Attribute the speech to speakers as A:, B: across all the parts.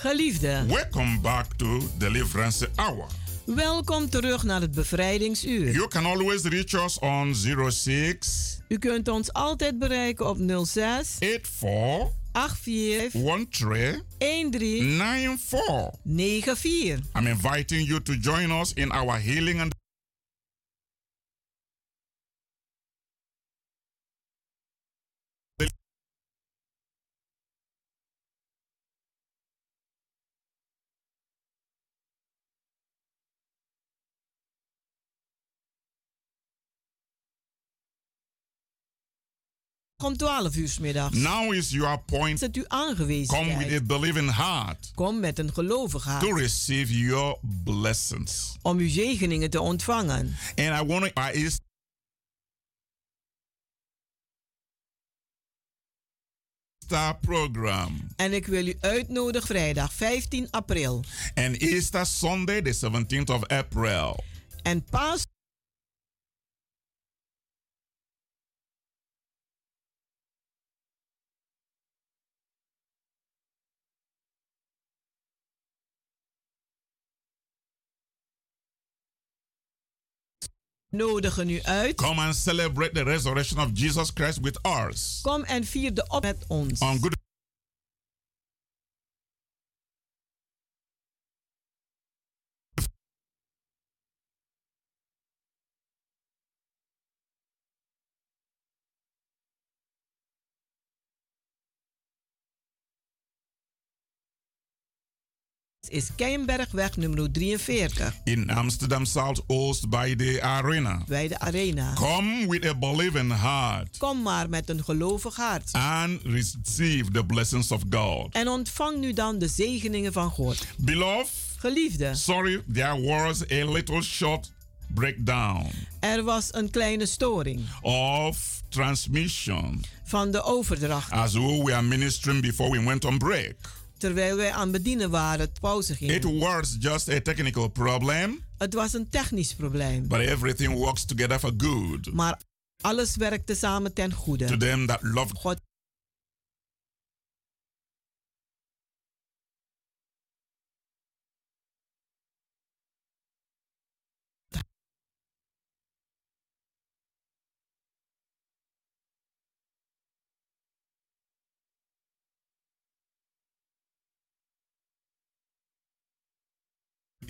A: Geliefde,
B: welcome back to Deliverance Hour.
A: welkom terug naar het bevrijdingsuur.
B: You can always reach us on 06
A: U kunt ons altijd bereiken op 06
B: 84
A: 84
B: 13
A: 13
B: 94.
A: 94.
B: I'm inviting you to join us in our healing and
A: Om 12 uur 's middags.
B: Now is your point.
A: Zet u aangewezen
B: Come with a
A: tijd.
B: believing heart
A: Kom met een gelovig
B: to
A: hart
B: receive your blessings.
A: om uw zegeningen te ontvangen.
B: And I want to is Easter program
A: En ik wil u uitnodigen vrijdag 15 april.
B: and Easter Sunday, the 17th of April.
A: En paas nodigen u uit.
B: Come and celebrate the resurrection of Jesus Christ with us
A: Kom en vier de op met ons.
B: on Good
A: is Keienbergweg nummer 43
B: in Amsterdam South Oost by the arena.
A: bij de Arena.
B: Come with a believing heart
A: Kom maar met een gelovig hart.
B: and receive the blessings of God.
A: En ontvang nu dan de zegeningen van God.
B: Beloved,
A: Geliefde,
B: sorry, there was a little short breakdown
A: er was een kleine storing
B: of transmission
A: van de overdracht.
B: as we were ministering before we went on break.
A: Terwijl wij aan bedienen waren, het pauze
B: It
A: ging.
B: was just a technical problem,
A: Het was een technisch probleem.
B: but everything works together for good
A: Maar alles werkte samen ten
B: to
A: goede.
B: them that love
A: God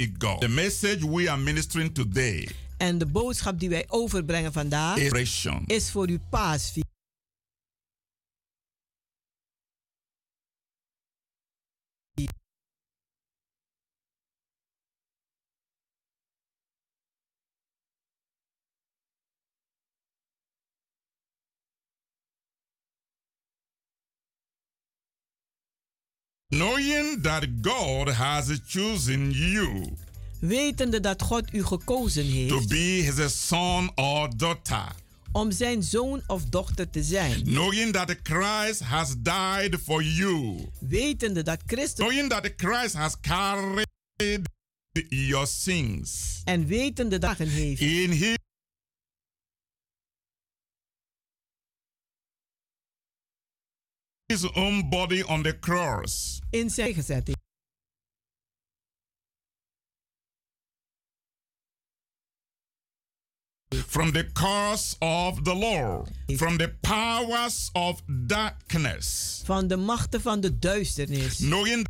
B: God. The message we are ministering today
A: En de boodschap die wij overbrengen vandaag
B: is
A: is voor uw paasvier.
B: Knowing that God has chosen you
A: Wetende dat God u gekozen
B: to
A: heeft
B: be his son or daughter.
A: om zijn zoon of dochter te zijn.
B: Knowing that Christ has died for you.
A: Wetende dat Christus
B: Knowing that Christ has carried your sins
A: en wetende dat hij heeft
B: in his his own body on the cross.
A: in zijn gezet
B: from the curse of the law, from the powers of darkness,
A: van de machten van de duisternis.
B: knowing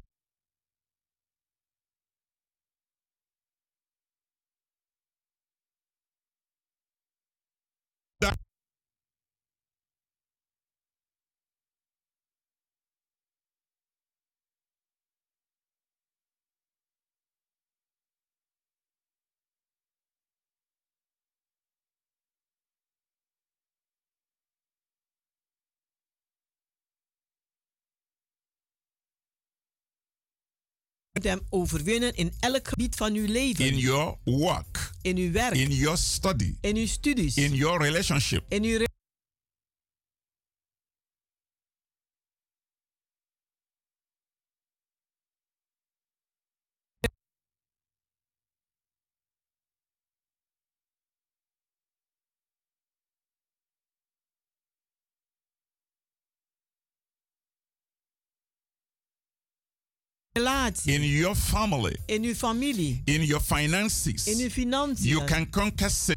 A: hem overwinnen in elk gebied van uw leven.
B: in your work,
A: in uw werk,
B: in your study,
A: in uw studies,
B: in your relationship,
A: in uw relatie,
B: in your family,
A: in uw familie,
B: in your finances.
A: in uw financiën.
B: You can conquer sin.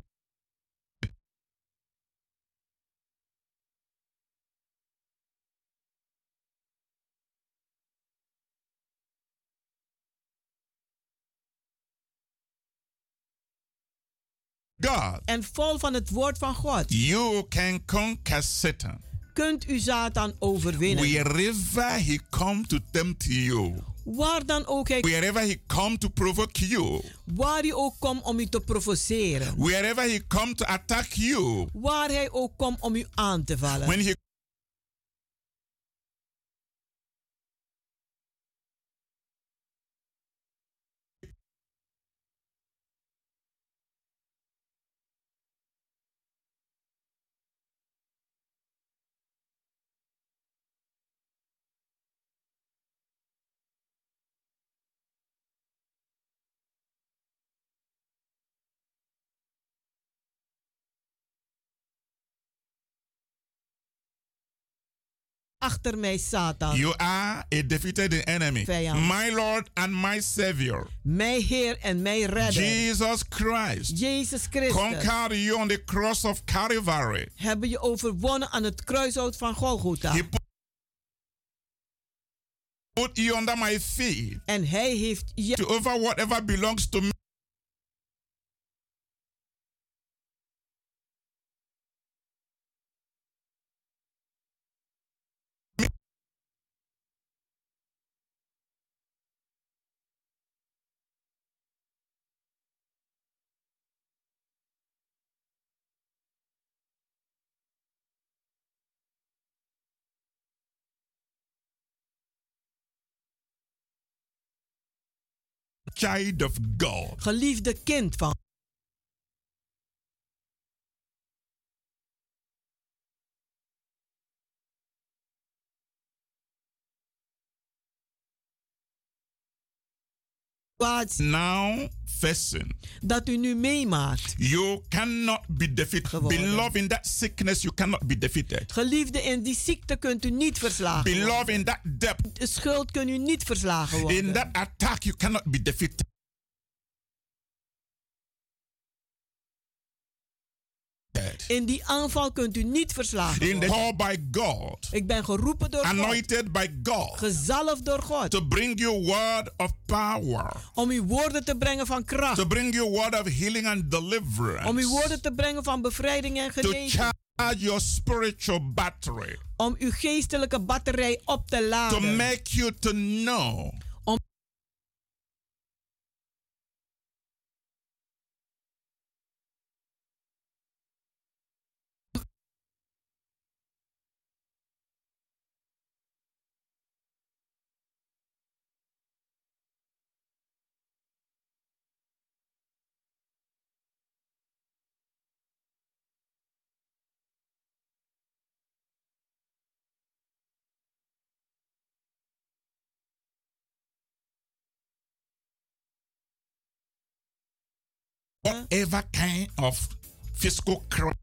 B: God.
A: En vol van het woord van God
B: You can conquer Satan
A: kunt u Satan overwinnen.
B: wherever he come to tempt you.
A: Waar dan ook hij,
B: Wherever he come to provoke you.
A: waar hij ook komt om u te provoceren.
B: Wherever he come to attack you.
A: Waar hij ook komt om u aan te vallen.
B: When he
A: Achter mij Satan.
B: You are a defeated enemy.
A: Vijand.
B: My Lord and my Savior,
A: Mijn Heer en mijn Redder.
B: Jesus Christ,
A: Jezus Christus.
B: conquered you on the cross of Calvary.
A: Hebben je overwonnen aan het kruishout van Golgotha.
B: He put- you under my feet
A: En hij heeft je
B: to over whatever belongs to me. Child of God.
A: geliefde kind van situatie
B: Now facing.
A: dat u nu meemaakt.
B: You cannot be defeated.
A: Geworden.
B: Beloved, in that sickness, you cannot be defeated.
A: Geliefde, in die ziekte kunt u niet verslagen.
B: Beloved, in that depth,
A: De schuld kunt u niet verslagen
B: in
A: worden.
B: that attack, you cannot be defeated.
A: In die aanval kunt u niet verslagen
B: In the
A: worden.
B: call by God,
A: Ik ben geroepen door God.
B: anointed by God,
A: Gezalfd door God.
B: to bring you word of power,
A: Om uw woorden te brengen van kracht.
B: to bring you word of healing and
A: Om uw
B: deliverance,
A: woorden te brengen van bevrijding en
B: to
A: genezing.
B: charge your spiritual battery,
A: Om uw geestelijke batterij op te
B: to
A: laden.
B: make you to know whatever kind of physical crime